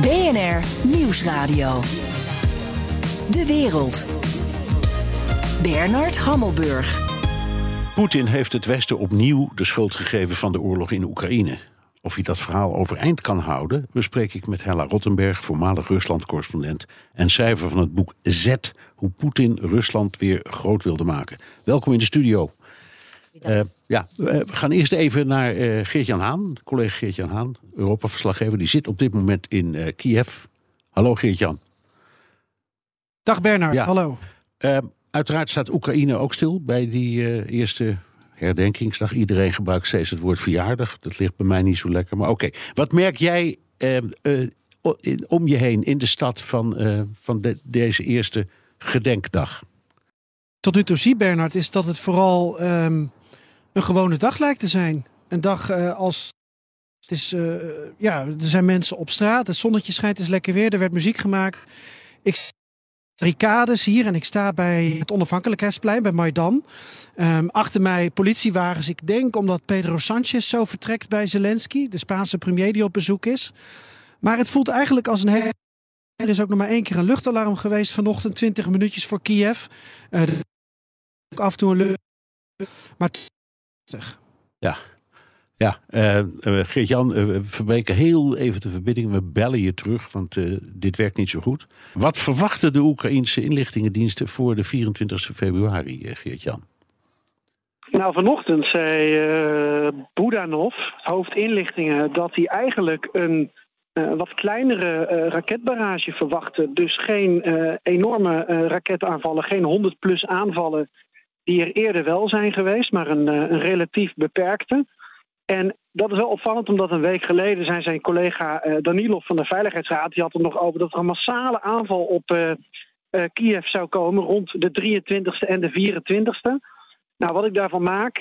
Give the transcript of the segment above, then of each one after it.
BNR Nieuwsradio. De wereld. Bernard Hammelburg. Poetin heeft het Westen opnieuw de schuld gegeven van de oorlog in Oekraïne. Of hij dat verhaal overeind kan houden, bespreek ik met Hella Rottenberg, voormalig Rusland-correspondent en schrijver van het boek Z: Hoe Poetin Rusland weer groot wilde maken. Welkom in de studio. Uh, ja, uh, we gaan eerst even naar uh, Geert-Jan Haan, collega Geert-Jan Haan, Europa-verslaggever. Die zit op dit moment in Kiev. Hallo Geert-Jan. Dag Bernard, ja. hallo. uiteraard staat Oekraïne ook stil bij die eerste herdenkingsdag. Iedereen gebruikt steeds het woord verjaardag. Dat ligt bij mij niet zo lekker. Maar oké, wat merk jij om je heen in de stad van, van de, deze eerste gedenkdag? Tot nu toe zie Bernard is dat het vooral um, een gewone dag lijkt te zijn. Een dag uh, als. Het is, uh, ja, er zijn mensen op straat, het zonnetje schijnt, het is lekker weer, er werd muziek gemaakt. Ik barricades hier en ik sta bij het onafhankelijkheidsplein bij Maidan. Um, achter mij politiewagens. Ik denk omdat Pedro Sanchez zo vertrekt bij Zelensky, de Spaanse premier die op bezoek is. Maar het voelt eigenlijk als een hele. Er is ook nog maar één keer een luchtalarm geweest vanochtend, 20 minuutjes voor Kiev. Uh, af en toe een lucht. Maar ja. Ja, uh, Geert-Jan, uh, we verbreken heel even de verbinding. We bellen je terug, want uh, dit werkt niet zo goed. Wat verwachten de Oekraïnse inlichtingendiensten voor de 24 februari, Geert-Jan? Nou, vanochtend zei Budanov, hoofd inlichtingen, dat hij eigenlijk een wat kleinere raketbarrage verwachtte. Dus geen enorme raketaanvallen, geen 100 plus aanvallen die er eerder wel zijn geweest, maar een, een relatief beperkte. En dat is wel opvallend, omdat een week geleden zijn zijn collega uh, Danilov van de Veiligheidsraad, die had het nog over dat er een massale aanval op uh, Kiev zou komen rond de 23e en de 24e. Nou, wat ik daarvan maak,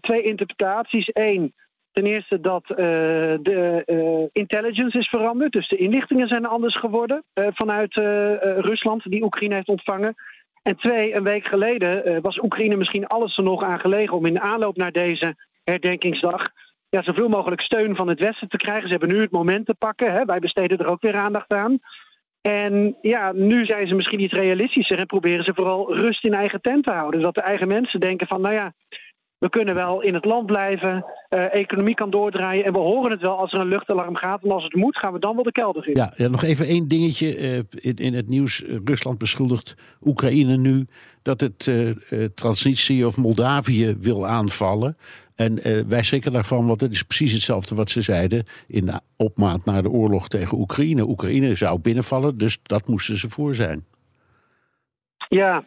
twee interpretaties. Eén, ten eerste dat de intelligence is veranderd, dus de inlichtingen zijn anders geworden vanuit Rusland, die Oekraïne heeft ontvangen. En twee, een week geleden was Oekraïne misschien alles er nog aan gelegen om in aanloop naar deze herdenkingsdag ja, zoveel mogelijk steun van het Westen te krijgen. Ze hebben nu het moment te pakken. Hè. Wij besteden er ook weer aandacht aan. En ja, nu zijn ze misschien iets realistischer en proberen ze vooral rust in eigen tent te houden. Dat de eigen mensen denken van, nou ja, we kunnen wel in het land blijven, uh, economie kan doordraaien en we horen het wel als er een luchtalarm gaat. En als het moet, gaan we dan wel de kelder in. Ja, ja nog even één dingetje uh, in, in, het nieuws. Rusland beschuldigt Oekraïne nu dat het uh, Transnistrië of Moldavië wil aanvallen. En wij schrikken daarvan, want het is precies hetzelfde wat ze zeiden in de opmaat naar de oorlog tegen Oekraïne. Oekraïne zou binnenvallen, dus dat moesten ze voor zijn. Ja,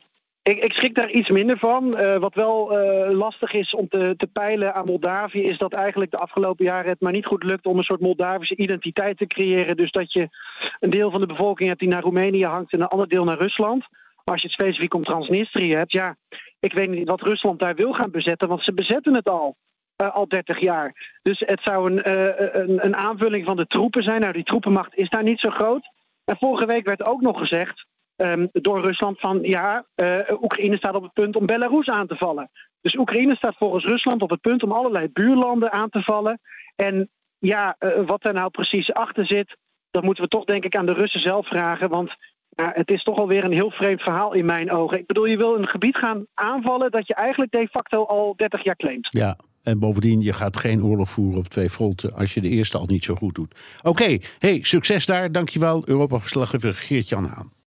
ik, ik, schrik daar iets minder van. Uh, wat wel uh, lastig is om te, te, peilen aan Moldavië, is dat eigenlijk de afgelopen jaren het maar niet goed lukt om een soort Moldavische identiteit te creëren. Dus dat je een deel van de bevolking hebt die naar Roemenië hangt en een ander deel naar Rusland. Maar als je het specifiek om Transnistrië hebt, ja, ik weet niet wat Rusland daar wil gaan bezetten, want ze bezetten het al. Uh, al 30 jaar. Dus het zou een, een, een aanvulling van de troepen zijn. Nou, die troepenmacht is daar niet zo groot. En vorige week werd ook nog gezegd um, door Rusland van ja, uh, Oekraïne staat op het punt om Belarus aan te vallen. Dus Oekraïne staat volgens Rusland op het punt om allerlei buurlanden aan te vallen. En ja, uh, wat er nou precies achter zit, dat moeten we toch denk ik aan de Russen zelf vragen. Want het is toch alweer een heel vreemd verhaal in mijn ogen. Ik bedoel, je wil een gebied gaan aanvallen dat je eigenlijk de facto al 30 jaar claimt. Ja, en bovendien, je gaat geen oorlog voeren op twee fronten als je de eerste al niet zo goed doet. Oké, hey, succes daar. Dankjewel, Europa-verslaggever Geert-Jan Haan.